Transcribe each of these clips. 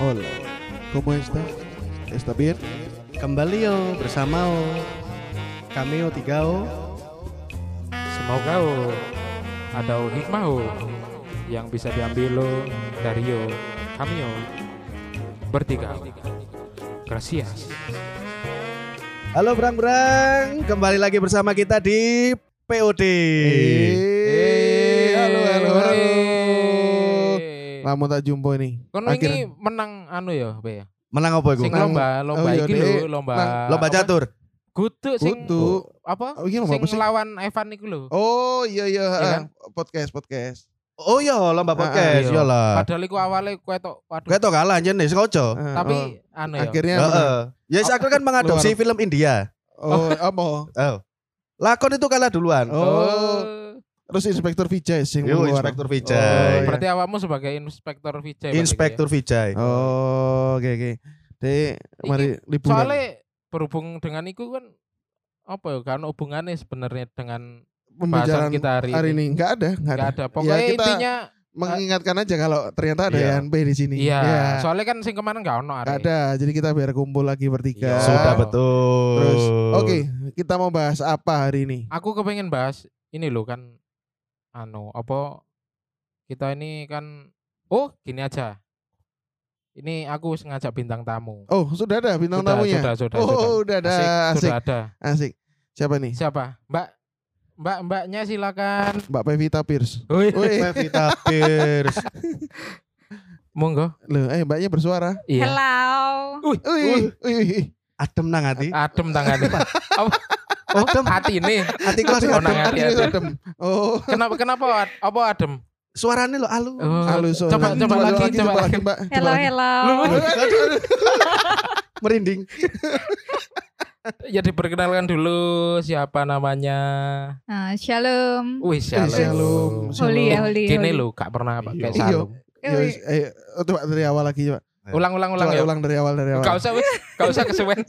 Hola, ¿cómo estás? ¿Está bien? Kembali yo bersama o kami o tiga o Semoga oh, ada oh hikmah oh, yang bisa diambil lo dari yo kami yo bertiga. Gracias. Halo Brang Brang, kembali lagi bersama kita di POD. Eh, Lama tak jumpa ini. Kono ini menang anu ya, Be ya. Menang apa iku? Sing lomba, lomba oh iya, iki lho, lomba Lomba catur. Kutu sing Kutu. apa? Oh, iya lomba sing lawan Evan iku lho. Oh iya iya, Iya ah, kan? podcast podcast. Oh iya, lomba podcast, Iya. iya lah. Padahal iku awalnya kowe tok waduh. Gue tau kalah nih, sengaja. Ah, Tapi oh, anu ya. akhirnya Heeh. Ya, yes, aku kan mengadopsi film India. oh apa? Oh. Lakon itu kalah duluan. Oh, terus Inspektur Vijay sing Yo. Inspektur Oh, Vijay. iya. Berarti awakmu sebagai inspektor Vijay. Inspektur Vijay. Oh, oke oke. Dek, mari ya? liburan. Soalnya berhubung dengan itu kan apa ya kan hubungannya sebenarnya dengan pembicaraan kita hari, hari ini enggak ada, enggak ada. Ada. Pokoknya Ya, kita intinya mengingatkan aja kalau ternyata ada Iya. yang B di sini. iya. Ya, Soalnya kan sing kemarin gak ono nggak hari. ada. Jadi kita biar kumpul lagi bertiga. Iya. Sudah betul. Terus, oke, kita mau bahas apa hari ini? Aku kepengen bahas ini loh kan anu apa kita ini kan oh gini aja. Ini aku ngajak bintang tamu. Oh, sudah ada bintang sudah, tamunya. sudah, sudah, oh, sudah. udah ada. Asik, Asik, Sudah ada. asik. Siapa nih? Siapa? Mbak Mbak Mbaknya silakan. Mbak Pevita Pierce. Wih, Wih, Pevita Pierce. monggo. loh, eh mbaknya bersuara. Iya. Hello. Wih, wih, wih. Adem nang hati. Adem tangannya. Apa? Oh, hati ini. Hati kelas Oh, adem. nang hati, hati. adem. Oh, Kenapa kenapa apa adem? Suaranya lo alu. Oh, halus. Coba coba, lagi, coba, lagi. Mbak. Coba Hello, lagi. hello. Aduh, aduh, aduh. Merinding. Ya diperkenalkan dulu siapa namanya. Ah, shalom. Wih, shalom. shalom, Holy ya, holy. Holy. lo gak pernah pakai Iya. shalom. Ya, wis, eh, oh, coba dari awal lagi coba. Ulang ulang ulang Coba ya. ulang dari awal dari awal. Gak usah wis, gak usah kesuwen.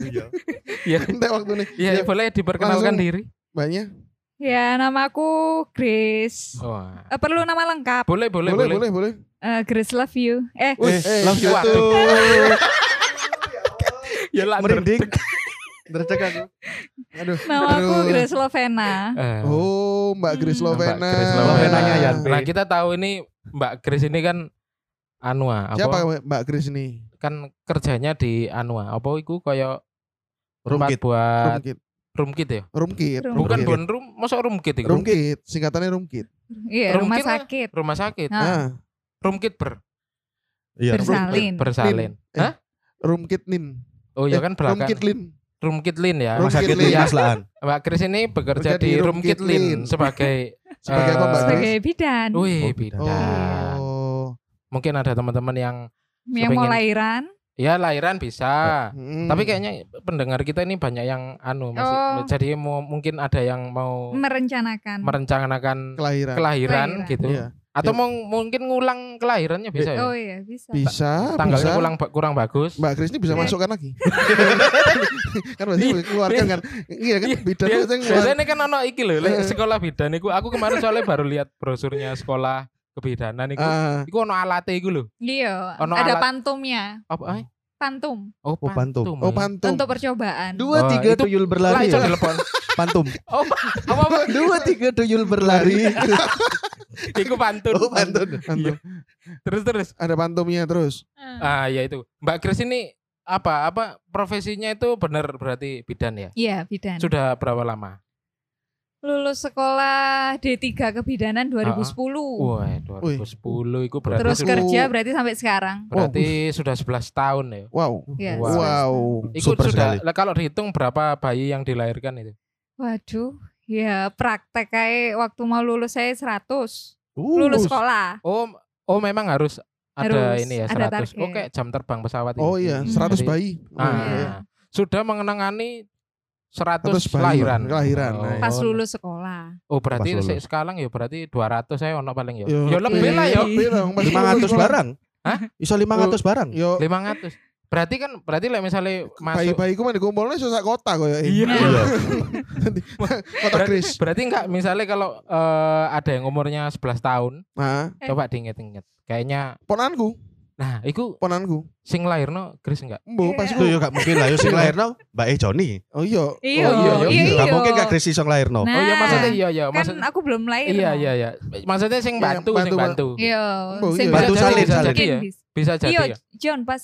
Iya. Entek waktu nih. Iya, Ya, boleh diperkenalkan Langsung. diri. Mbaknya. Ya, namaku Grace. Wah. Eh, perlu nama lengkap. Boleh, boleh, Boleh, boleh. boleh, boleh. Eh, Grace love you. Eh, Wih, Eh, love you too. Ya lah, Merinding. Derdek aku. Aduh. namaku aduh. Grace Lovena. Eh, Oh, Mbak Grace Hmm. Lovena. Mbak Grace Lovenanya, Lovena. Yan. Nah, kita tahu ini Mbak Grace ini kan Anua, apa? Siapa Mbak Grace ini? Kan kerjanya di Anua. Apa iku kaya Rumkit. buat Rumkit. roomkit ya? Rumkit. Rumkit. Bukan Rumkit. bukan room, masa roomkit itu? Rumkit. Singkatannya Rumkit. Iya, rumah Rumkit lah. sakit. Rumah sakit. Ah, Ah, Roomkit ber Iya. bersalin. bersalin. Eh, Hah? Rumkit Nin. Oh iya Eh, kan belakang. Rumkit Lin. Roomkit Lin ya. Rumah sakit Lin. Mas Laan. Mbak Kris ini bekerja di Roomkit Lin sebagai Sebagai apa, eh, Mbak Grace? Sebagai bidan. Wih, Oh, bidan. Mungkin ada teman-teman yang yang mau lahiran. ya lahiran bisa. Hmm. Tapi kayaknya pendengar kita ini banyak yang anu masih Oh. jadi mau mungkin ada yang mau merencanakan. merencanakan kelahiran. kelahiran, Kelahiran. gitu. Iya. Atau Ya. mau mungkin ngulang kelahirannya bisa ya. oh iya, bisa. Bisa, Tanggalnya bisa. kurang kurang bagus. Mbak Grace ini bisa Eh. masukkan lagi. kan pasti Iya. boleh keluarkan kan. Iya kan Iya, bidan Dia- biasanya kan ono iki lho, Eh. sekolah bidan iku aku kemarin soalnya baru lihat brosurnya sekolah kebidanan iku. Ah, Iku ono alate iku lho. Iya, Ono ada alat- pantumnya. Apa ay? Pantum Oh, Oh, pantum. oh pantum. untuk percobaan. Dua Oh, tiga itu- tuyul berlari ya. telepon. Pantum. Oh, apa apa? Dua tiga tuyul berlari. Iku pantun. Oh, pantun. Pantum. Terus terus. Ada pantumnya terus. Eh, Ah, ya itu. Mbak Grace ini apa? Apa profesinya itu benar berarti bidan ya? Iya, bidan. Sudah berapa lama? Lulus sekolah D3 kebidanan 2010. Wah, 2010 itu berarti Terus kerja berarti sampai sekarang. berarti sudah 11 tahun ya. Wow. Iya. Wow. Wow. Itu Super sudah sekali. lah, kalau dihitung berapa bayi yang dilahirkan itu? Waduh, ya praktek kayak waktu mau lulus saya 100. Uh, Lulus sekolah. Oh, oh memang harus ada Harus, ini ya ada 100. target. Oke, jam terbang pesawat Oh ini. iya, Hmm. 100 Jadi- bayi. Oh, Ah, iya. sudah mengenangani 100, 100 bayi, lahiran. kelahiran. Oh, Pas lulus sekolah. Oh, berarti sekarang ya berarti 200 saya ono paling ya. Yo, Ya lebih lah ya. Lebih dong, pas Lima lulus ratus sekolah. barang. Hah? Iso lima ratus barang. Yo, 500. Berarti kan berarti lah misalnya masuk bayi-bayi ku mah dikumpulnya susah kota koyo Iya. Iya. Kota Berarti, Kris. berarti enggak misalnya kalau eh, ada yang umurnya 11 tahun, Nah, Eh. coba diinget-inget. Kayaknya ponanku. Nah, iku Ponanku. sing lahirno Chris enggak? Mbo pas Iya. Itu yo gak mungkin lah yo sing lahirno Mbak E Joni. Oh iya. Iya, Oh, iya, iya, iya. Gak iya. mungkin gak Chris iso lahirno. Nah, oh iya maksudnya iya iya kan maksud aku belum lahir. Iya iya iya. Maksudnya sing Iya, bantu bantu, sing bantu. Iya, Oh, sing iya. Bantu bisa salin, jadi salin. Iya. Bisa jadi Iya, ya. John pas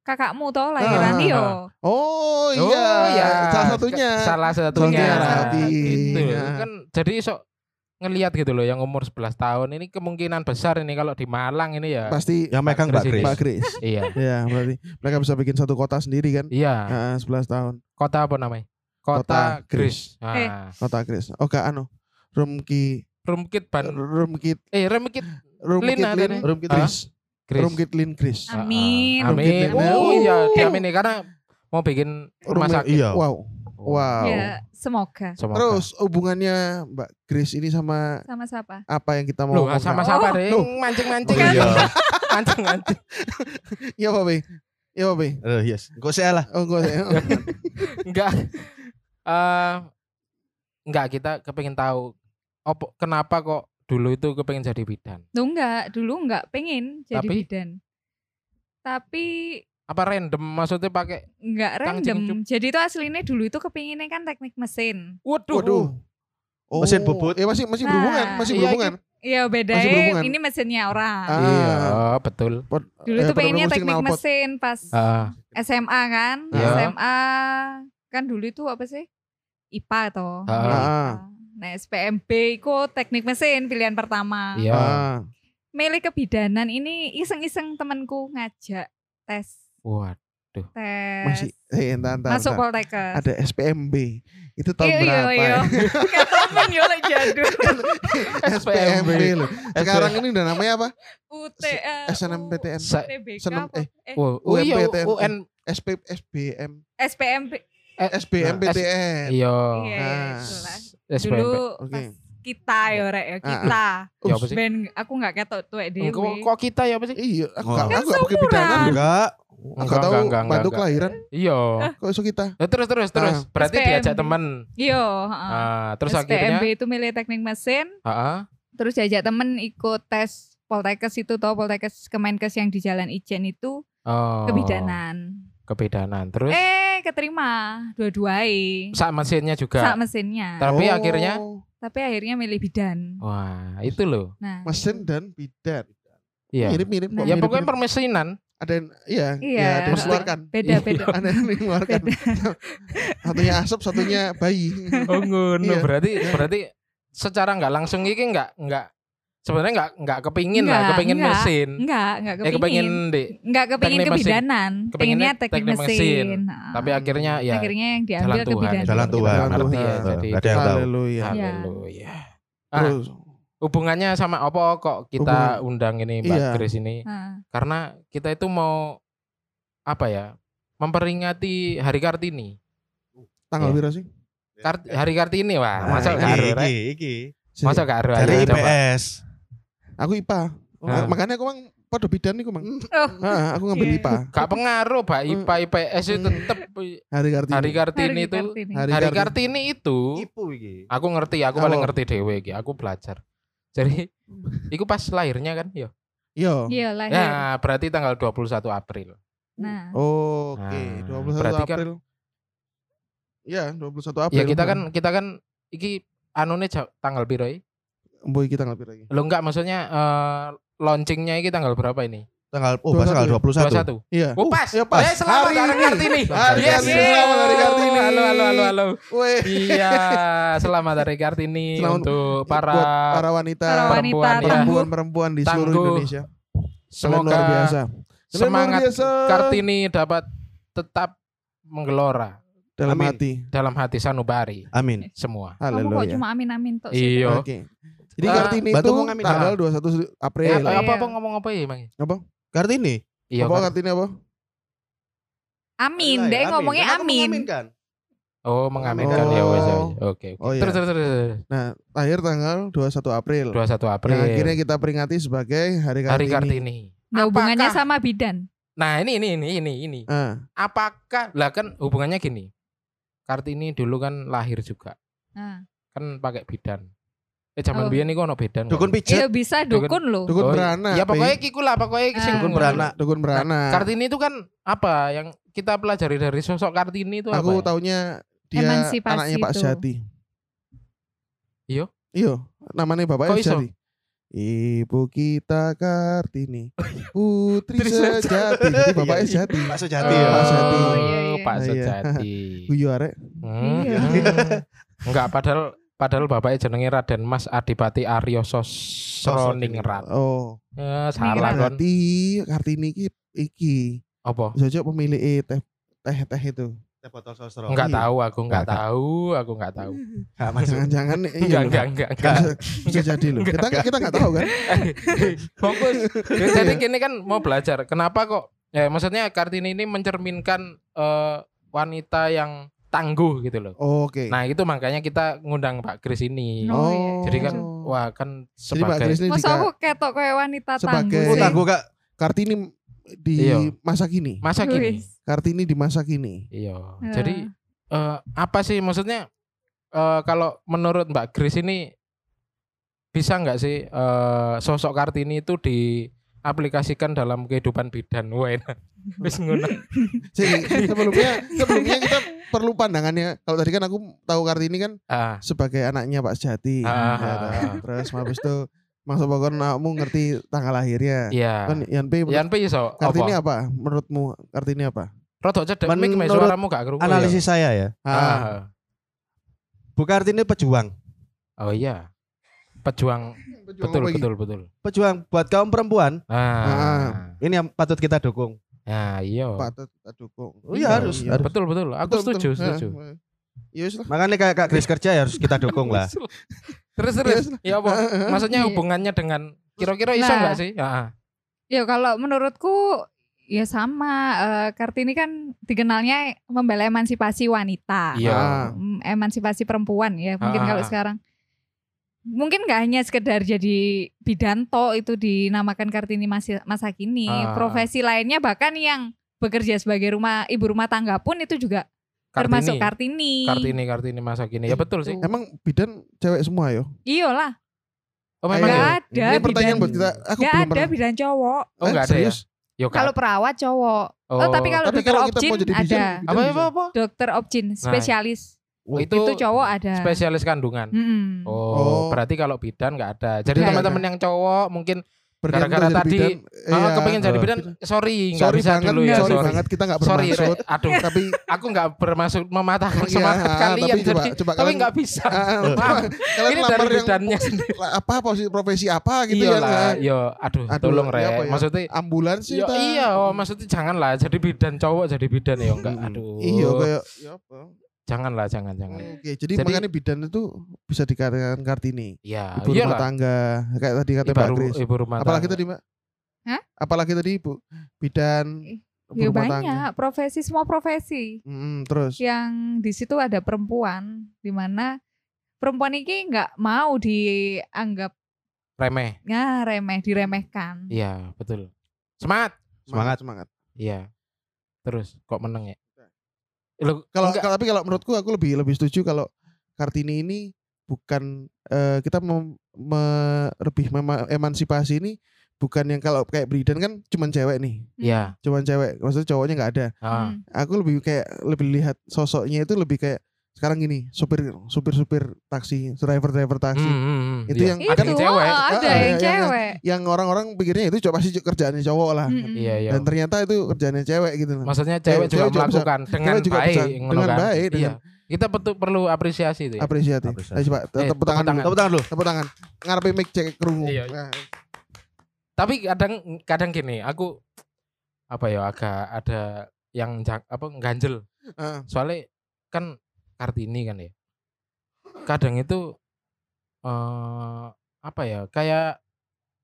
kakakmu toh lahiran Ah, iya. Oh iya. iya. Salah satunya. Salah satunya. Salah Nah, satu. Itu Iya. kan jadi sok ngelihat gitu loh yang umur 11 tahun ini kemungkinan besar ini kalau di Malang ini ya. Pasti Yang megang Mbak Chris Chris. Mbak Chris. Iya. Iya, berarti mereka bisa bikin satu kota sendiri kan? Iya. Nah, 11 tahun. Kota apa namanya? Kota, Kota Gris. Eh. Nah, Kota. Oh, gak anu. Rumki Rumkit ban Rumkit eh Rumkit Rumkit Lin. Rumkit Hah? Chris. Gris. Rumkit Lin Chris. Ah, ah. Amin. Amin. Oh iya, diamin nih karena mau bikin rumah sakit. Iya. Wow. Wow. Ya, semoga. Semoga. Terus hubungannya Mbak Grace ini sama Sama siapa? apa yang kita mau Loh, ngomongkan? sama siapa Oh. Mancing-mancing. Oh, iya. Mancing-mancing. Iya Pak Bey. Iya Pak Bey. Eh, yes. Kok saya lah. Oh enggak saya. Enggak. Eh enggak kita kepengin tahu opo kenapa kok dulu itu kepengin jadi bidan. Duh enggak, dulu enggak pengen jadi Tapi? bidan. Tapi Apa random maksudnya pakai enggak random. Jadi itu aslinya dulu itu kepinginnya kan teknik mesin. Waduh. Waduh. Oh, Mesin bubut. Ya masih masih Nah, berhubungan, masih iya, berhubungan. Iya beda Masih berhubungan. ini mesinnya orang. Ah. Iya, betul. Dulu eh, tuh pengennya teknik knalpot. mesin pas Ah, SMA kan. Iya. SMA kan dulu itu apa sih? IPA toh. Ah. Iya, Ah. IPA. Nah, SPMB itu teknik mesin pilihan pertama. iya. Ah. Milih kebidanan ini iseng-iseng temanku ngajak tes Waduh. tes Masih eh entar entar. masuk. Poltekkes. Ada SPMB. Itu tahun Iya, iya, berapa? iya. ya? Katamen yo lek jadul. SPMB loh. Sekarang ini udah namanya apa? UT SNMPTN. Apa? eh, iya, UMPTN. UN SP SBM SPMB. eh, SBMPTN. Iya. Iya, Ah. itulah. SPMP. Dulu Oke. Kita ya rek ya Ah, kita. Ya apa sih? Ben aku nggak ketok tuwek dhewe. Kok, kok kita ya apa sih? Iya, aku gak, Kan aku gak pakai seumuran. bidanan. Enggak. Aku gak tahu bantu kelahiran. Iya. Kok iso kita? Ya, terus terus terus. Ah. Berarti SPMB. diajak temen. Iya, heeh. Ah, terus SPMB akhirnya itu milih teknik mesin, Heeh. terus diajak temen ikut tes Poltekkes itu toh Poltekkes Kemenkes yang di Jalan Ijen itu Oh. kebidanan. Kebidanan. Terus Eh, keterima dua-duai. sak mesinnya juga. Sak mesinnya. Tapi Oh, akhirnya Tapi akhirnya milih bidan. wah, itu loh. Nah, mesin dan bidan. Iya. Mirip-mirip kok. Nah. Ya mirip-mirip. pokoknya permesinan. ada yang iya, Iya. iya, ada yang mengeluarkan. beda-beda. Ada yang mengeluarkan. satunya asap, satunya bayi. Oh ngono. Iya. Berarti berarti secara nggak langsung iki nggak nggak sebenarnya nggak nggak kepingin lah, Nggak, kepingin nggak. mesin. Enggak, enggak Eh kepingin. kepingin di Enggak kepingin teknik mesin. kebidanan. Kepinginnya teknik, teknik mesin. mesin. Nah, tapi akhirnya ya akhirnya yang jalan diambil Tuhan. kebidanan. Jalan Tuhan. nggak ngerti ya. Tuhan. Jadi ada yang tahu. Haleluya. Iya. Haleluya. Ah, Terus hubungannya sama apa kok kita undang ini Mbak Iya. Grace ini? Nah, Karena kita itu mau apa ya? Memperingati Hari Kartini. tanggal Iya. piro sih? Kart Hari Kartini wah, Ah, masa iki, Iki, gak aru Dari. IPS. Aku IPA. Ah. Makanya aku mang podo bidan niku mang. Oh. Ah, aku ngambil Iya. IPA. Gak pengaruh, Pak. Hmm. IPA IPS itu Hmm. tetep Hari Kartini. Hari Kartini Hari itu Kartini. Hari Hari Kartini. Itu Ipu iki. aku ngerti, aku paling Apa? ngerti dewe iki. Aku belajar. Jadi iku pas lahirnya kan ya. Yo. Iya lahir. Ya, berarti tanggal 21 April. Nah, Oke, Nah, 21 berarti kan- April. Ya, 21 April. Ya kita kan kita kan iki anune tanggal piro iki? Boy kita nggak lagi. Lo enggak maksudnya eh, launchingnya ini tanggal berapa ini? Tanggal oh pas tanggal 21. 21. Iya. Oh pas. ya pas. Eh, selamat Hari Hari ini. Kartini. Hari Yes. Kartini. Selamat Hari Kartini. Halo halo halo halo. Weh. Iya, selamat Hari Kartini Selamat untuk para para wanita, para wanita perempuan, ya. tangguh. perempuan-perempuan di seluruh Tangguh. Indonesia. Semoga luar biasa. Semangat luar biasa. Kartini dapat tetap menggelora dalam Amin. hati. dalam hati sanubari Amin. semua. kamu kok Haleluya. cuma amin-amin tok sih. Iya. Oke. Jadi Ah, Kartini itu tanggal Ah. 21 Eh, April. apa, Iya. apa apa ngomong apa ya, Mang? Kartini. Iya. apa. Kartini apa? Amin, deh ya, ngomongnya amin. Oh, mengaminkan Oh. ya wes. ya, wes. Oke. oke. Oh, iya. Terus terus terus. Nah, lahir tanggal 21 April. 21 April. Yang akhirnya kita peringati sebagai Hari Kartini. Hari Kartini. Nah, hubungannya Apakah- sama bidan. Nah, ini ini ini ini ini. Ah, Apakah lah kan hubungannya gini. Kartini dulu kan lahir juga. Nah, Kan pakai bidan. Eh zaman Oh. biyen iku ono bedan. Dukun pijet. Iya bisa dukun loh. Dukun Oh, beranak. Ya pokoknya kiku lah, pokoknya Ah. sing Dukun beranak. dukun beranak. Kartini itu kan apa yang kita pelajari dari sosok Kartini itu Aku apa? ya? taunya dia Emansipasi anaknya Pak itu. Sejati. Iya? Iya, namanya bapaknya Kok iso? Sejati. Ibu kita Kartini, putri Putri sejati. Jadi bapaknya Iya, iya. Sejati. Pak Sejati Oh, ya. Pak Sejati. iya, iya. Pak Iya. Sejati. Guyu arek. Hmm. Iya. Enggak padahal padahal bapaknya jenenge Raden Mas Adipati Aryo Sosroningrat. Oh, Eh, salah kon. berarti Kartini iki iki Apa? Jojo pemilik eh, teh teh teh itu. Teh botol sosro. Enggak Iya. tahu aku, enggak Enggak. tahu, aku enggak tahu. Enggak masuk. Jangan-jangan iya, Enggak, enggak, enggak, enggak. Bisa, jadi loh. Kita kita nggak tahu kan. Fokus. Ya, Jadi gini kan mau belajar. Kenapa kok? Ya maksudnya Kartini ini mencerminkan eh, wanita yang tangguh gitu loh. Oke. Nah itu makanya kita ngundang Pak Kris ini. Oh, iya. Jadi kan Oh. wah kan Jadi Mbak sebagai Grace ini Masa jika aku ketok kayak wanita sebagai- tangguh Oh, sih. tangguh Kak. Kartini di Iya. masa kini. masa kini. Kartini di masa kini. Iya. Jadi eh, apa sih maksudnya eh, kalau menurut Mbak Grace ini bisa nggak sih eh, sosok Kartini itu diaplikasikan dalam kehidupan bidan? Wah. Wis ngono. Jadi, sebelumnya sebelumnya kita perlu pandangannya. Kalau tadi kan aku tahu Kartini kan Ah, sebagai anaknya Pak Sejati. Ah. Ya, kan? Terus habis itu Mas Bogor kamu ngerti tanggal lahirnya. iya. Kan Yan P menurut Yan Pi iso Kartini apa? apa? Menurutmu Kartini apa? Rodok cedek mik suaramu gak kerungu. ya? Analisis saya ya. Ah, Ah. Bu Kartini pejuang. Oh iya. Pejuang pejuang betul apa betul betul. Pejuang buat kaum perempuan. Ah. Ini yang patut kita dukung. Nah, iya. Patut kita dukung. Oh, iya, harus, harus. Betul betul. Aku Betul, setuju, betul. setuju. Ya. Makanya kayak Kak Grace kerja ya harus kita dukung lah. terus terus. Ya apa? Maksudnya Iya. hubungannya dengan kira-kira iso Nah. nggak sih? Ah, Ya kalau menurutku ya sama eh, Kartini kan dikenalnya membela emansipasi wanita. Iya. Ah. Mm, emansipasi perempuan ya mungkin Ah, kalau ah, ah. sekarang mungkin nggak hanya sekedar jadi bidanto itu dinamakan kartini masa, masa kini Ah. profesi lainnya bahkan yang bekerja sebagai rumah ibu rumah tangga pun itu juga termasuk kartini Kartini, Kartini masa kini. Ya betul sih. Emang bidan cewek semua yo? iyalah Oh memang nggak ya? ada Ini pertanyaan bidan- buat kita. Aku nggak belum ada pernah. bidan cowok Oh Eh, enggak ada ya? serius? Yo kalau perawat cowok oh, oh, tapi kalau Tapi dokter kalau opjin bidan, ada bidan apa apa apa? dokter opjin spesialis Oh, itu, cowok ada spesialis kandungan. Mm-mm. Oh, Oh. berarti kalau bidan nggak ada. Jadi teman-teman yang cowok mungkin Bergantung Gara-gara jadi tadi, bidan, ah, iya. kepengen jadi bidan, sorry nggak sorry bisa banget, dulu ya. sorry, Sorry, banget kita nggak sorry, bermaksud. Re. aduh, tapi aku nggak bermaksud mematahkan Iya, semangat ah, kalian, tapi coba, jadi coba tapi nggak bisa. ah, Maaf, kalian ini dari yang bidannya sendiri. apa posisi profesi apa gitu iya ya yo, aduh, Aduh, tolong iya re, ya? maksudnya ambulans sih ta. iya, oh, maksudnya janganlah jadi bidan cowok jadi bidan ya enggak. Mm. Aduh. iya kayak ya apa Janganlah, jangan, jangan. oke jadi, Jadi- makanya bidan itu bisa dikatakan kartini Iya, ibu rumah iyalah. tangga kayak tadi kata Ibu, Mbak Kris ibu rumah apalagi tangga. tadi Mbak Hah? apalagi tadi ibu bidan ibu ya rumah tangga banyak profesi semua profesi Mm, terus yang di situ ada perempuan di mana perempuan ini nggak mau dianggap remeh. ya remeh diremehkan Iya, betul. Semangat. Semangat. semangat Iya. Terus kok menang ya? Loh, kalau tapi kalau menurutku aku lebih lebih setuju kalau kartini ini bukan eh, kita mem, me- lebih mema- emansipasi ini bukan yang kalau kayak bidan kan cuman cewek nih Iya. cuman cewek maksudnya cowoknya nggak ada Ah. Hmm. aku lebih kayak lebih lihat sosoknya itu lebih kayak sekarang gini supir supir supir taksi driver driver taksi Hmm, hmm, hmm, Itu iya. yang- itu Ada yang cewek. oh, ada yang yang- yang- cewek yang orang-orang pikirnya itu cuma pasti kerjaannya cowok lah Mm-mm. Iya, iya. dan ternyata itu kerjaannya cewek gitu loh Maksudnya Cewek- cewek juga cewek juga bisa- melakukan dengan cewek juga baik, bisa dengan kan? baik, Iya. dengan- Kita betul perlu apresiasi itu ya. apresiasi Apresiasi. Ayo coba Eh, tepuk tangan Tepuk tangan dulu. tepuk tangan ngarepe mic cek kerungu Iya. Nah, Tapi kadang kadang gini, aku apa ya agak ada yang apa ganjel. ah. Soalnya kan Kartini kan ya. Kadang itu eh apa ya? Kayak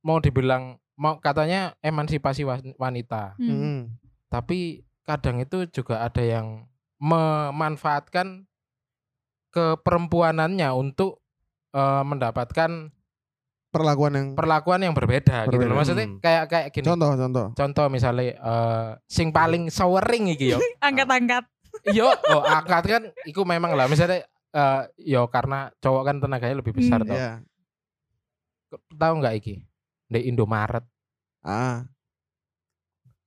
mau dibilang mau katanya emansipasi wan- wanita, Hmm. Mm. tapi kadang itu juga ada yang memanfaatkan keperempuanannya untuk eh, mendapatkan perlakuan yang perlakuan yang berbeda, gitu Berbeda. loh. Maksudnya Hmm. kayak kayak gini. contoh contoh Contoh misalnya eh, sing paling sewering iki yo. angkat-angkat yo, oh angkat kan iku memang lah misalnya eh yo karena cowok kan tenaganya lebih besar Hmm. toh. ya tahu nggak iki? Di Indomaret Ah.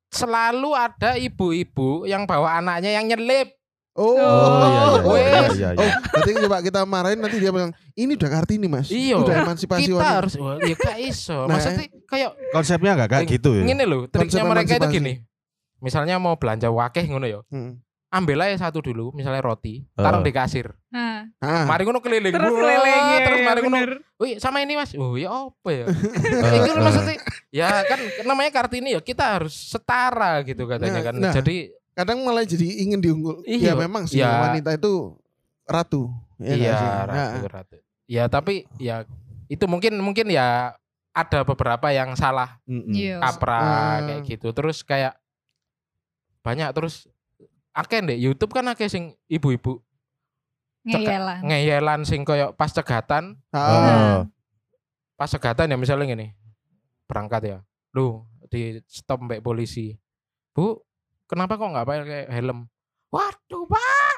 selalu ada ibu-ibu yang bawa anaknya yang nyelip. Oh, Oh, iya, iya, Wes. iya, iya, iya. Oh, nanti coba kita marahin nanti dia bilang ini udah Kartini mas. Iya. Udah emansipasi Kita wanita." harus wah, ya gak iso. Nah, Maksudnya kayak Konsepnya enggak kayak gitu ya. Ngene loh, triknya Konsep mereka itu gini. Misalnya mau belanja wakeh ngono ya. Hmm. Ambil aja satu dulu, misalnya roti, taruh di kasir. Nah, Ah. Mari ngono keliling. terus Wah, keliling ya, Terus mari ngono. Wih, sama ini Mas. Oh, ya apa ya? Eh, Itu eh. maksudnya ya kan namanya Kartini ya kita harus setara gitu katanya Nah, kan. nah. Jadi Kadang malah jadi ingin diunggul. Iya. Ya memang sih Ya. wanita itu ratu. Ya iya ratu, Nah, ratu. Ya tapi ya itu mungkin mungkin ya ada beberapa yang salah Mm-mm. Iya. kaprah Ah. kayak gitu. Terus kayak banyak terus akeh deh YouTube kan akeh sing ibu-ibu Ngeyelan. ngeyelan sing koyo pas cegatan. Oh. pas cegatan ya misalnya gini. Berangkat ya. Lu di stop mbak polisi. Bu, kenapa kok nggak pakai helm? Waduh, Pak.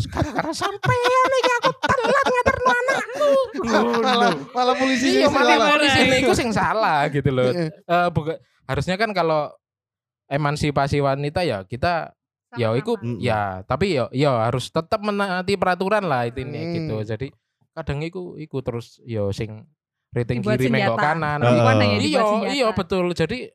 Sekarang sampean iki aku telat ngaterno anakku. malah malah polisi Iya, malah salah. polisi niku sing salah gitu loh. Eh, buka- harusnya kan kalau emansipasi wanita ya kita ya iku Mm-mm. ya tapi ya ya harus tetap menaati peraturan lah itu Hmm. gitu. Jadi kadang iku iku terus ya sing rating Dibuat kiri menggok kanan. Dibuat Iya, iya betul. Jadi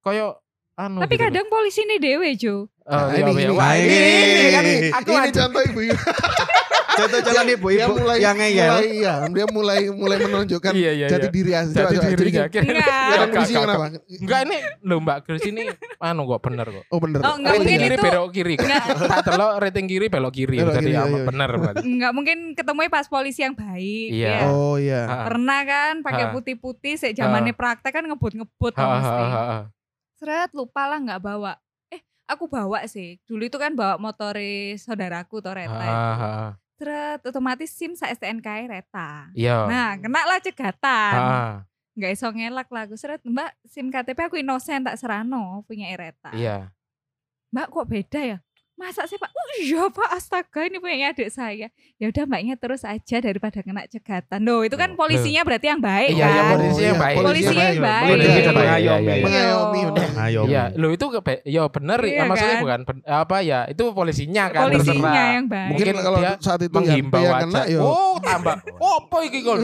koyo anu Tapi gitu kadang polisi ini dewe Jo. Oh, Nah, iya, ini, iya. ini. Wah, ini, Ini, ini kan ini. aku ini aja- contoh ibu ibu ibu-ibu mulai yang ngeyel. mulai iya dia mulai mulai menunjukkan Iya, iya, jati iya. diri asli Jadi Coba, coba, dirinya. Enggak. Enggak, kenapa Enggak ini lho Mbak Grace ini anu kok bener kok. oh bener Oh, enggak, rating mungkin kiri itu- belok kiri kok. Tak delok rating kiri belok kiri. Jadi iya. bener berarti. Enggak mungkin ketemunya pas polisi yang baik. Iya. ya. oh iya Pernah kan pakai putih-putih sejak zamannya praktek kan ngebut-ngebut mesti. Seret lupa lah nggak bawa. Eh, aku bawa sih. Dulu itu kan bawa motoris saudaraku Ha, Toreta. Seret otomatis SIM sa STNK Reta. Iya. Nah, kena lah cegatan. Ha, Nggak iso ngelak lah aku seret, "Mbak, SIM KTP aku inosen tak serano punya Ereta." Iya. Mbak kok beda ya? Masa sih Pak? Oh iya Pak, astaga ini punya adik saya. Ya udah mbaknya terus aja daripada kena cegatan. Loh itu kan polisinya berarti yang baik Iya, iya, kan? polisi yang iya, baik. Polisinya yang baik. Polisi Iya, yang iya, mengayomi. iya, mengayomi. Iya, lo itu ke ya bener Iya, ya, maksudnya kan? bukan apa ya, itu polisinya kan Polisinya terserah. yang baik. mungkin kalau dia saat itu yang, Menghimbau yang kena yo Oh, tambah. Oh, apa iki? Kak,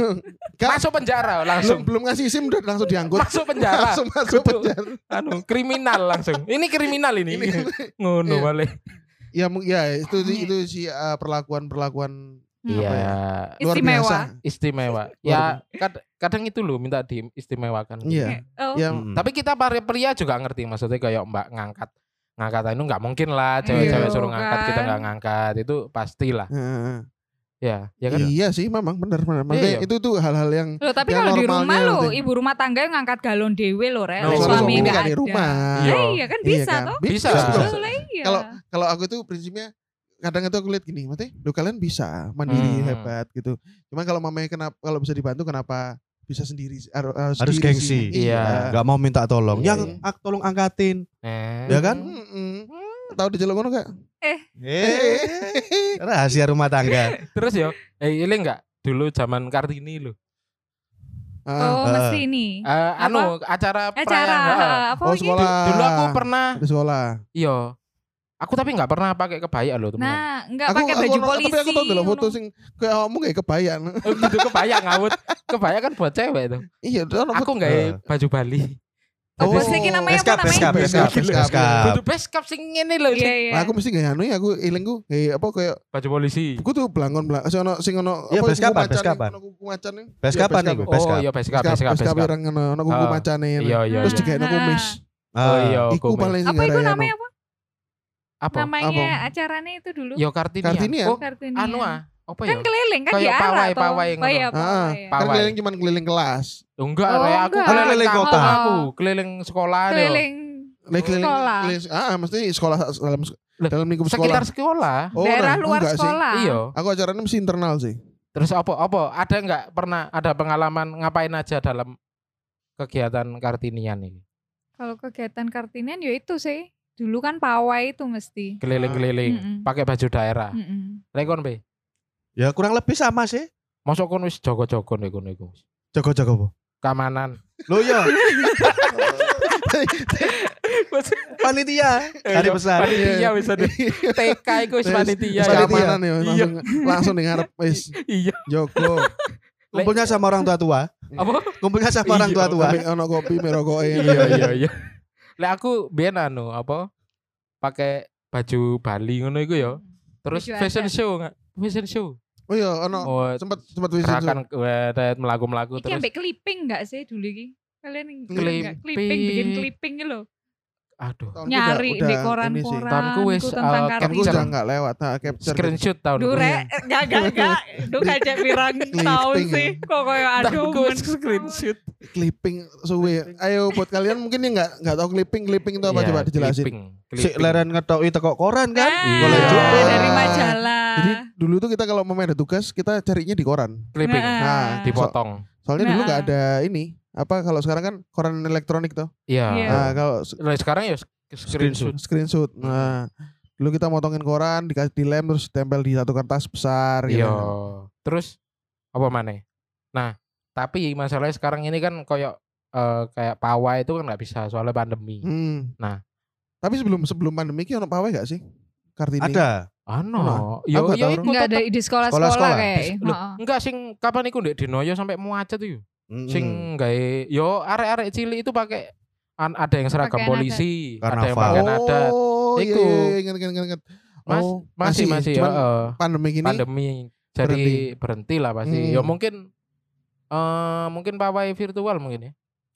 Masuk penjara belum langsung. belum ngasih sim udah langsung diangkut Masuk penjara. langsung masuk penjara anu kriminal langsung. Ini kriminal ini. Ngono balik. Ya ya itu Iya. itu si uh, perlakuan perlakuan Iya, luar Istimewa. biasa istimewa. Ya kad- kadang itu loh minta diistimewakan. iya Oh, ya Mm-mm. Tapi kita para pria juga ngerti maksudnya kayak Mbak ngangkat ngangkat itu nggak mungkin lah cewek-cewek Iya. suruh ngangkat kita nggak ngangkat itu pastilah Heeh. Ya ya kan iya sih memang benar benar Maksudnya Iya. itu tuh hal-hal yang Loh, tapi Yang kalau di rumah lo, ibu rumah tangga yang ngangkat galon dewe lo, Re. No, suami enggak nggak di ada. rumah. Iya. Lah, Iya kan Iya bisa kan? toh? bisa Bisa. Lah, iya. Kalau kalau aku itu prinsipnya kadang itu aku lihat gini, maksudnya lo kalian bisa mandiri Hmm. hebat gitu. Cuman kalau mamanya kenapa kalau bisa dibantu kenapa bisa sendiri harus, harus, Harus sendiri gengsi. sih? Iya. Gak mau minta tolong. Iya, Yang iya. ak tolong angkatin. eh. Ya kan? Mm-mm. Tahu dijeluk ngono gak? Eh, rahasia rumah tangga. terus yo eh ini enggak dulu zaman kartini lo Ah, Oh, Eh. mesti ini. Eh, anu acara Acara perayaan, apa oh sekolah. dulu aku pernah di sekolah. iya aku tapi nggak pernah pakai kebaya loh teman Nah, enggak Aku pakai aku baju ono- polisi. Tapi aku tau dulu foto sing kayak kamu kayak kebayang. oh, gitu kebaya ngawut kebaya kan buat cewek tuh iya, itu ono aku nggak Eh. baju Bali Oh, Oh. bos iki namanya Beskap, apa namanya? beskap, beskap, Beskap, beskap. beskap. Kudu beskap sing ngene lho Iya, sing iya. Nah, aku mesti gak anu ya aku ilingku kayak apa kayak baju polisi. aku tuh belangon belang sing ono sing ono Iya, apa, ning, ono kuku macan ning. Beskapan Iya, nih, beskap. beskap. Oh iya beskap Beskap, beskap beskap beskap. ireng ngono ono kuku Ah. macane. Iya iya. Terus iya. juga ono kumis. Oh iya Iku paling sing Apa itu gara-gara namanya apa? apa? Namanya acaranya itu dulu. Yo Kartini. Kartinian. Oh Kartini. anu ah. Apa Kan ya? keliling kan Kayak diarah pawai, toh. pawai Oh iya, ngono. Ah, pawai. Kan Pawai. keliling cuman keliling kelas. Enggak, Oh, Re, aku enggak. keliling kota. aku, keliling sekolah. Keliling Nek keliling, Sekolah. keliling ah mesti sekolah dalam dalam lingkup sekolah. Sekitar sekolah. Oh, daerah enggak, luar enggak sih. sekolah. Iya. Aku acaranya mesti internal sih. Terus apa? Apa? Ada enggak pernah ada pengalaman ngapain aja dalam kegiatan Kartinian ini? Kalau kegiatan Kartinian ya itu sih. Dulu kan pawai itu mesti. Keliling-keliling, Mm-mm. pakai baju daerah. Mm-mm. Rekon be. Ya kurang lebih sama sih. Masuk kon wis nih kono iku. Jago-jago apa? keamanan. Lo yo, panitia hari besar. Panitia wis ada. TK iku wis panitia. ya. keamanan ya Iya. langsung langsung di ngarep wis Iya. Joko. Kumpulnya sama orang tua tua. Apa? Kumpulnya sama orang Iya, tua tua. Ono kopi merokoke. Iya iya iya. Lek aku biyen anu apa? Pakai baju Bali ngono iku ya. Terus fashion show enggak? Fashion show. Oh iya ono Oh, sempat sempat visit gerakan wedet melaku-melaku Iki terus ambek clipping enggak sih dulu iki? Kalian yang Clipping. clipping bikin clipping gitu loh. aduh. Tahunku Nyari udah- di koran-koran Tahunku wis, tentang uh, capture. udah enggak lewat, nah, capture. Screenshot tahun Dure, gak gak gak. Duh kacek pirang tahun sih. Kok koyo aduh. Tahunku wis screenshot. clipping suwe. Ayo buat kalian mungkin yang enggak enggak tahu clipping, clipping itu apa Iya, coba dijelasin. clipping, Si leren ngetoki teko koran kan? Ah, Boleh juga. dari majalah. Jadi dulu tuh kita kalau mau main ada tugas kita carinya di koran. clipping Nah, dipotong. Soalnya dulu Nah. nggak ada ini. Apa kalau sekarang kan koran elektronik tuh. Iya. Iya. Nah, kalau Lah sekarang ya screenshot. screenshot. Nah, dulu kita motongin koran, dikasih dilem terus tempel di satu kertas besar gitu. Iya. Terus apa mana? Nah, tapi masalahnya sekarang ini kan koyok eh, kayak pawai itu kan nggak bisa soalnya pandemi. Hmm. Nah. tapi sebelum sebelum pandemi ki ono pawai gak sih? Kartini. Ada. Ano, yo nggak yo Enggak ada di sekolah-sekolah kayak. Enggak sing kapan iku ndek Dinoyo sampai muacet tuh. Mm-mm. Sing gawe yo arek-arek cilik itu pakai an- ada yang seragam polisi, ada yang pakai nada. Oh, iya, Iku. iya, iya, ingat, ingat, ingat. Mas, Oh, masih masih, cuman heeh. pandemi gini. pandemi jadi berhenti. berhenti, lah pasti. Hmm. Ya mungkin eh mungkin pawai virtual mungkin ya.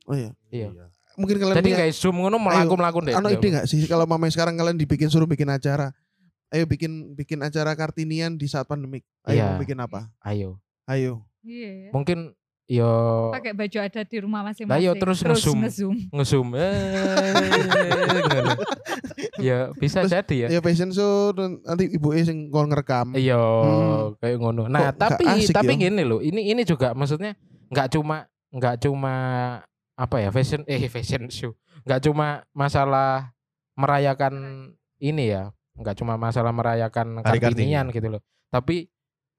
Oh iya. Iya. Mungkin kalian Jadi punya guys zoom ngono melaku-melaku deh. ano ide gak sih kalau mama sekarang kalian dibikin suruh bikin acara? Ayo bikin bikin acara kartinian di saat pandemik. Ayo mau bikin apa? Ayo. Ayo. Iya. Mungkin yo Pakai baju adat di rumah masing-masing. Lah, yo terus nge-zoom. nge-zoom. nge-zoom. Eh, ngono. ya bisa Terus, jadi ya. Ya fashion show dan nanti ibu e sing kon ngerekam. Iya, Hmm. kayak ngono. Nah, Kok tapi tapi ya? gini loh, ini ini juga maksudnya nggak cuma nggak cuma apa ya fashion eh fashion show, nggak cuma masalah merayakan ini ya, nggak cuma masalah merayakan Hari kartinian gitu loh. Tapi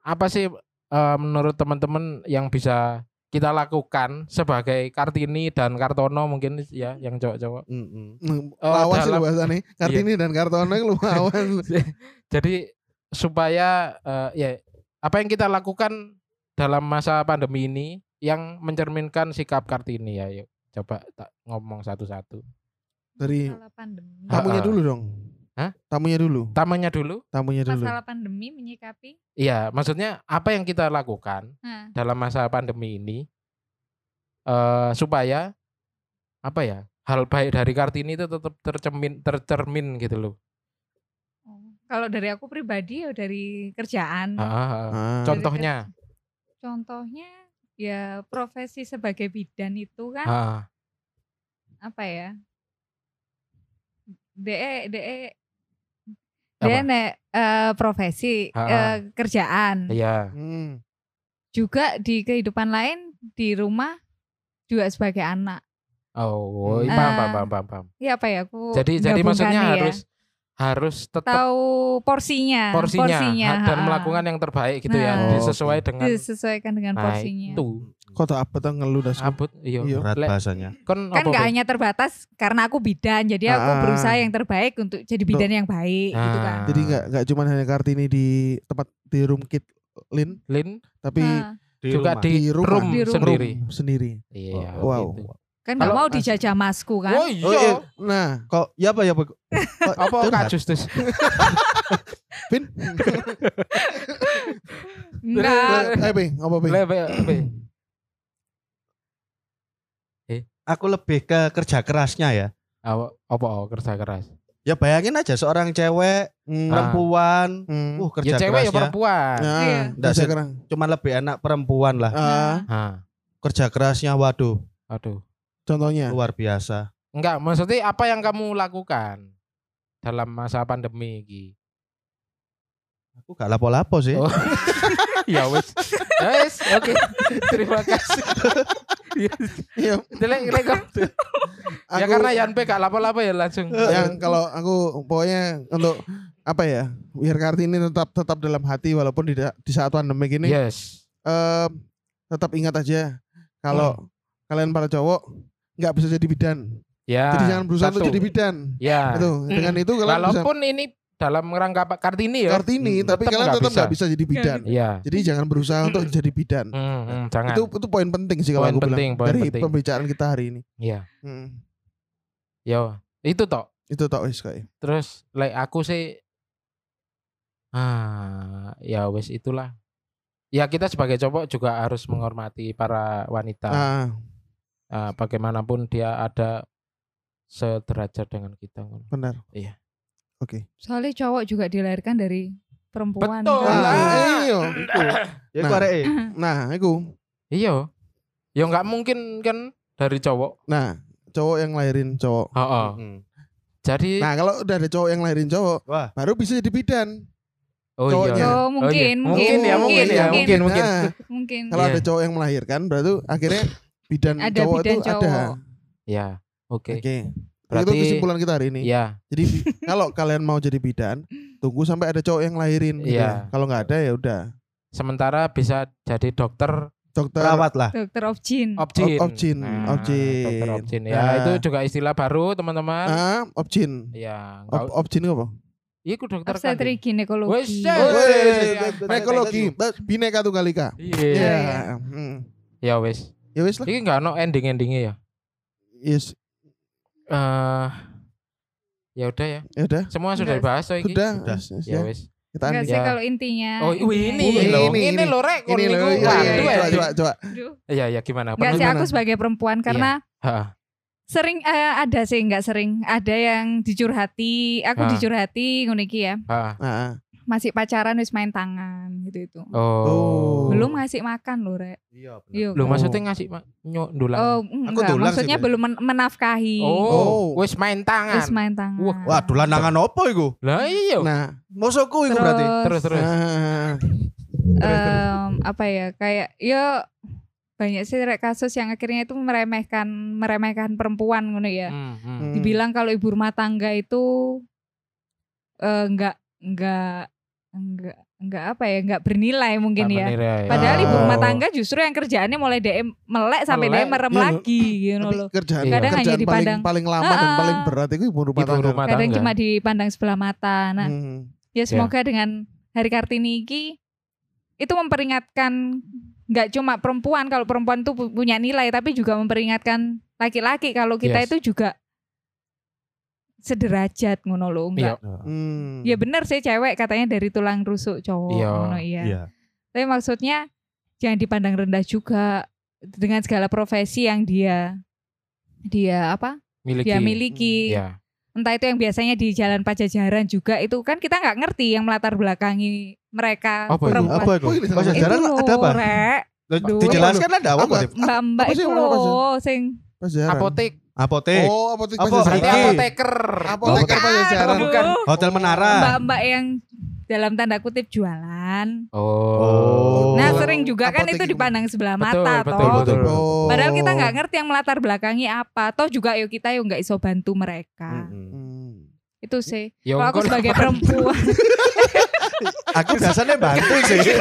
apa sih eh, menurut teman-teman yang bisa kita lakukan sebagai Kartini dan Kartono mungkin ya yang cowok-cowok. Mm-mm. Hmm, Oh, lawas sih dalam- lo bahasanya. Kartini dan Kartono itu lawan. Jadi supaya eh, ya apa yang kita lakukan dalam masa pandemi ini yang mencerminkan sikap Kartini ya yuk coba tak ngomong satu-satu. Dari Masalah pandemi. tamunya Ha-ha. dulu dong. Hah? Tamunya dulu. Tamanya dulu, Tamunya dulu. Masalah pandemi menyikapi. iya maksudnya apa yang kita lakukan Nah, dalam masa pandemi ini eh supaya apa ya hal baik dari Kartini itu tetap tercermin tercermin gitu loh. oh, kalau dari aku pribadi ya dari kerjaan. Ah, ah, ah. Contohnya, Contohnya ya profesi sebagai bidan itu kan ah, apa ya? DE DE Apa? DE nek eh, profesi eh, kerjaan iya, Hmm. juga di kehidupan lain di rumah juga sebagai anak. oh, Hmm. paham, Ah. paham, paham, paham, paham. Ya apa ya aku Jadi jadi maksudnya ya. harus harus tetap tahu porsinya, porsinya, ha- dan melakukan yang terbaik gitu ya, Nah. disesuai dengan disesuaikan dengan nah, porsinya. itu. Kok tak apa tuh ngeluh dah semua. Abut, iya. Iya. Berat bahasanya. Kon Kan apa, nggak Be? hanya terbatas karena aku bidan, jadi aku Ah. berusaha yang terbaik untuk jadi bidan yang baik gitu kan. Ah. Jadi nggak nggak cuma hanya Kartini di tempat di room kit Lin, Lin tapi Nah, Di juga rumah. di, di rumah, room, Di room. sendiri. room sendiri. Iya. Oh, wow. gitu. kan Kalau- mau dijajah masku kan. Oh iya. Oh, iya. Nah, Kok ya apa ya? Apa Curhat. Kak Justus? Pin, Enggak. eh apa Bing? Le, be, be. Aku lebih ke kerja kerasnya ya. Apa apa oh, kerja keras? Ya bayangin aja seorang cewek, Hmm. perempuan, Hmm. uh kerja Ya cewek ya kerasnya. perempuan. Nah, Iya. Nggak kerja keras. Cuma lebih enak perempuan lah. Ah, Ah, Kerja kerasnya waduh, aduh. contohnya. luar biasa. Enggak, maksudnya apa yang kamu lakukan dalam masa pandemi ini? Aku gak lapo-lapo sih. Oh. ya wes. Ya wes, oke. Terima kasih. Iya, Jelek jelek kamu. Ya karena Yan P gak lapo-lapo ya langsung. yang kalau aku pokoknya untuk apa ya biar Kartini tetap tetap dalam hati walaupun di, di saat pandemi ini Yes. em, tetap ingat aja kalau kalian para cowok nggak bisa jadi bidan. Ya. Jadi jangan berusaha untuk jadi bidan. Ya. Itu dengan itu kalian bisa Walaupun ini dalam rangka Pak Kartini ya. Kartini, Hmm, tapi kalian tetap bisa. nggak bisa jadi bidan. Iya. Jadi jangan berusaha untuk jadi bidan. Hmm, hmm, jangan. Itu itu poin penting sih kalau Poin aku penting, bilang poin dari penting. pembicaraan kita hari ini. Iya. Hmm, Yo, itu toh. itu tak wis kayak. Terus like aku sih ah ya wes itulah. Ya kita sebagai cowok juga harus menghormati para wanita. Ah, Ah, bagaimanapun dia ada sederajat dengan kita. benar. Iya. Oke. Soalnya cowok juga dilahirkan dari perempuan. Betul kan. Nah, iya. Ya Nah. iku areke. Nah, itu. Iya. Ya nggak mungkin kan dari cowok. Nah, cowok yang lahirin cowok. Heeh. Hmm. Jadi Nah, kalau udah ada cowok yang lahirin cowok, Wah. baru bisa jadi bidan. oh cowoknya. iya. Oh, mungkin, iya. mungkin, ya, mungkin ya, mungkin, mungkin. Nah, Mungkin. kalau Iya. ada cowok yang melahirkan, berarti akhirnya bidan Ada cowok bidan itu cowok. ada. Ya. Oke. Oke. Berarti- itu kesimpulan kita hari ini. Iya. Jadi kalau kalian mau jadi bidan, tunggu sampai ada cowok yang lahirin. gitu. Iya. Kalau nggak ada ya udah. Sementara bisa jadi dokter Dokter Perawat lah. Dokter. Objin. Ob- objin, Nah, objin. Dokter Objin. Ya, Nah. itu juga istilah baru, teman-teman. ah, objin. Ya, objin itu apa? Iya, ku dokter Obstetri Wes, ginekologi. Wes, Wes, iya. Bineka tunggal ika. Iya. Iya. iya. Hmm. Ya wes. Ya wis lah. Ini enggak ono ending-endingnya ya. Yes. Eh ya udah ya. Ya udah. Semua sudah Udah. dibahas so iki. Sudah. Sudah. Ya ya. wes. Kita Enggak andi. sih Ya. kalau intinya. Oh, ini, Ini ini, ini, ini. loh rek. Ini loh, iya, iya, Waduh, coba, coba, coba. Iya, ya gimana? Enggak sih aku sebagai perempuan karena Ha. sering eh, ada sih enggak sering ada yang dicurhati aku Ah. dicurhati ngono iki ya Ha. Masih pacaran wis main tangan gitu itu Oh. belum ngasih makan loh rek Iya, bener. Iya kan? maksudnya ngasih ma- nyok ndulang. oh enggak dulang sih, maksudnya Bre. belum men- menafkahi Oh, Oh. wes main tangan. wis main tangan Wah, Wah, dolanangan opo iku? Lah iya. Nah, Mosokku iku berarti. terus terus. ah, em, apa ya kayak yo banyak sih rek kasus yang akhirnya itu meremehkan meremehkan perempuan ngono ya Hmm, hmm. Hmm. dibilang kalau ibu rumah tangga itu eh, enggak enggak enggak enggak apa ya enggak bernilai mungkin ya menilai. padahal ibu Oh. rumah tangga justru yang kerjaannya mulai DM melek sampai Melek. dia merem Iya, lagi gitu loh kerjaan Kadang kerjaan hanya paling dipandang. paling lama dan Ah, paling berat itu ibu rumah Ibu tangga. rumah kadang tangga. cuma dipandang sebelah mata nah Hmm. ya semoga dengan hari kartini ini itu memperingatkan nggak cuma perempuan kalau perempuan tuh pu- punya nilai tapi juga memperingatkan laki-laki kalau kita Yes. itu juga sederajat ngono loh enggak Hmm. ya benar sih cewek katanya dari tulang rusuk cowok Iya. ngono iya Iya. tapi maksudnya jangan dipandang rendah juga dengan segala profesi yang dia dia apa miliki. dia miliki Ya. entah itu yang biasanya di jalan pajajaran juga itu kan kita nggak ngerti yang melatar belakangi mereka Apa itu? perempuan Apa iku? Oh, ini Pas sama. jajaran itu ada apa? Rek. Dijelaskan ada apa? Mbak-mbak itu loh sing Pajajaran. Apotek. Apotek. Oh, apotek Apa? Berarti Iki. apoteker. Apoteker Bukan. Pajajaran. Bukan. Hotel Menara. mbak-mbak yang dalam tanda kutip jualan Oh. nah Oh. sering juga kan Apotek itu itu. dipandang sebelah Betul, mata betul, toh betul. Oh. padahal kita nggak ngerti yang melatar belakangi apa toh juga yuk kita yuk nggak iso bantu mereka. Hmm. itu sih Ya, kalau aku sebagai lah. perempuan Aku biasanya bantu sih.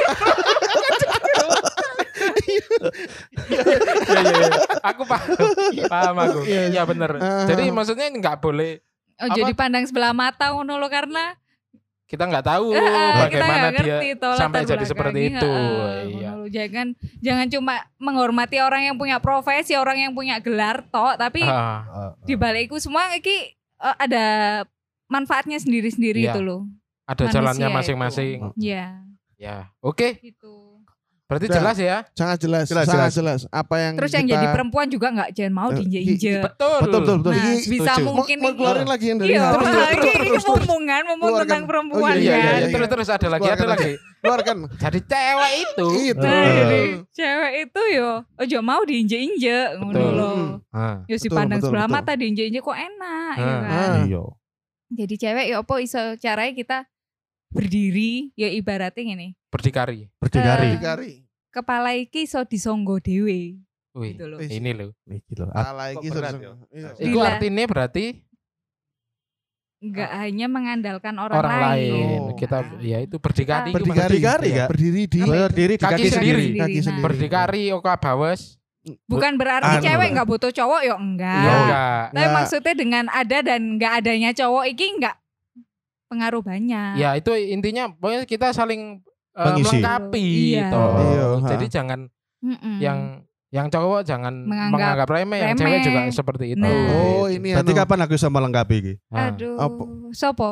Iya, iya, iya. Aku paham. Paham aku. Iya. Iya bener. Ah. Jadi maksudnya nggak boleh oh, Apa? jadi pandang sebelah mata ngono loh karena kita nggak tahu kita bagaimana nggak dia ngerti toh sampai jadi seperti belakangnya. itu. Heeh, Iya. Jangan jangan cuma menghormati orang yang punya profesi, orang yang punya gelar tok, tapi Ah, di balik itu semua iki eh, ada manfaatnya sendiri-sendiri Iya. itu loh. ada Manusia jalannya masing-masing. Ya, Ya, oke. gitu. Berarti Udah. jelas ya. Sangat jelas, Jelas, sangat jelas. jelas. Apa yang Terus yang kita- jadi perempuan juga nggak jangan mau Eh, diinjek-injek. Betul. Betul, betul, betul. Nah, Ini bisa mau, mungkin mau keluarin lagi yang dari Iya, terus, terus, terus, ini terus, terus. mumpung Keluarkan. tentang perempuan Oh, iya, Iya, kan. iya, iya. terus terus ada lagi, ada Keluarkan lagi. Keluarkan. Jadi cewek itu. Itu. Nah, jadi cewek itu yo, ojo mau diinjek-injek ngono Betul. loh. Ah, Yo si pandang sebelah mata diinjek-injek kok enak ya Ah. kan. Ah. Iya. Jadi cewek ya apa iso caranya kita berdiri ya ibaratnya gini. berdikari. Berdikari. Eh, Dikari. Kepala iki iso disonggo dhewe Wih, gitu loh. Ini loh. Iki loh. Ala kok iki sudah- ya? iya. Itu Gila. artinya berarti Enggak hanya mengandalkan orang, orang lain. Oh. Kita Nah, ya itu berdikari. Berdikari, Berdikari, Iya, Kak. berdiri di Berdiri di Kaki kaki, sendiri. sendiri. Kaki Nah, sendiri. Berdikari oka bawes. Bukan berarti Anu. cewek nggak butuh cowok ya enggak. Ya enggak. Tapi Enggak. maksudnya dengan ada dan nggak adanya cowok iki nggak pengaruh banyak. Ya itu intinya pokoknya kita saling eh, Mengisi. melengkapi Iya. toh. Iya, ha. Jadi jangan Mm-mm. yang yang cowok jangan Menganggap menganggap, remeh, yang cewek juga seperti itu. Nah. Oh, Gitu. ini Berarti anu. kapan aku bisa melengkapi iki? Ah. Aduh. Apa? Sopo?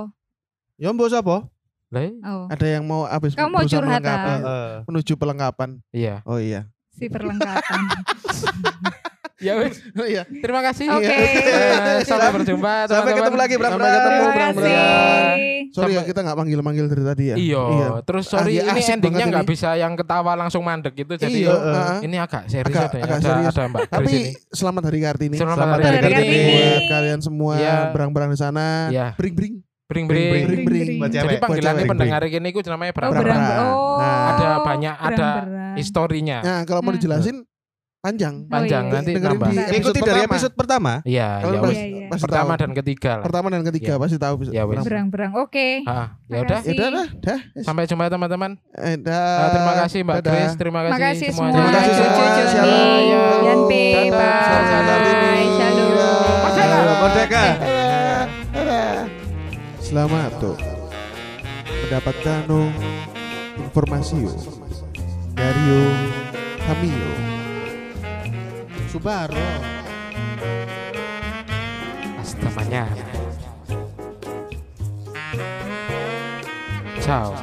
Ya mbok sapa? Lah, iya. Oh. ada yang mau habis Kamu mau berusaha curhat, melengkapi? Heeh. menuju pelengkapan. Iya. Oh iya. Si perlengkapan. Ya wes. Oh iya. Terima kasih. Oke. Eh, sampai berjumpa Sampai teman-teman. ketemu lagi, Bram. Sampai ketemu, Bram. Sorry ya Sampai- kita nggak manggil-manggil dari tadi ya. Iya. Terus sorry Ah, iya, ini endingnya nggak bisa yang ketawa langsung mandek gitu. Jadi Iya, yo, heeh. ini agak serius Agak- ada, agak ada, serius. ada Mbak Tapi ini. selamat hari Kartini. Selamat, Selamat hari hari Kartini. Buat kalian semua Iya. berang-berang di sana. Iya. Bring-bring. Bring Bring, bring. Bring, bring. Buat Jadi panggilan pendengar ini ku namanya Oh, berang Berang. Oh. Nah. Ada banyak ada historinya. Nah, kalau mau Hmm. dijelasin panjang. Oh, Panjang iya. nanti Dengerin nambah. di Ikuti dari pertama. episode pertama. Iya, ya pasti-. Iya, iya. pasti Pertama tahu. dan ketiga lah. Pertama dan ketiga Iya. pasti tahu. Ya. Berang-berang. Oke. Ah, ya udah. Ya udah dah, dah. Sampai jumpa teman-teman. Eh, dah. Ah, terima kasih Mbak Dadah. Grace, terima kasih, Terima kasih semua. Terima kasih semua. Shalom. Dadah. Bye. Shalom. Masyarakat. Merdeka. Selamat tuh mendapatkan informasi dari kami Subaro. Hasta mañana. Ciao.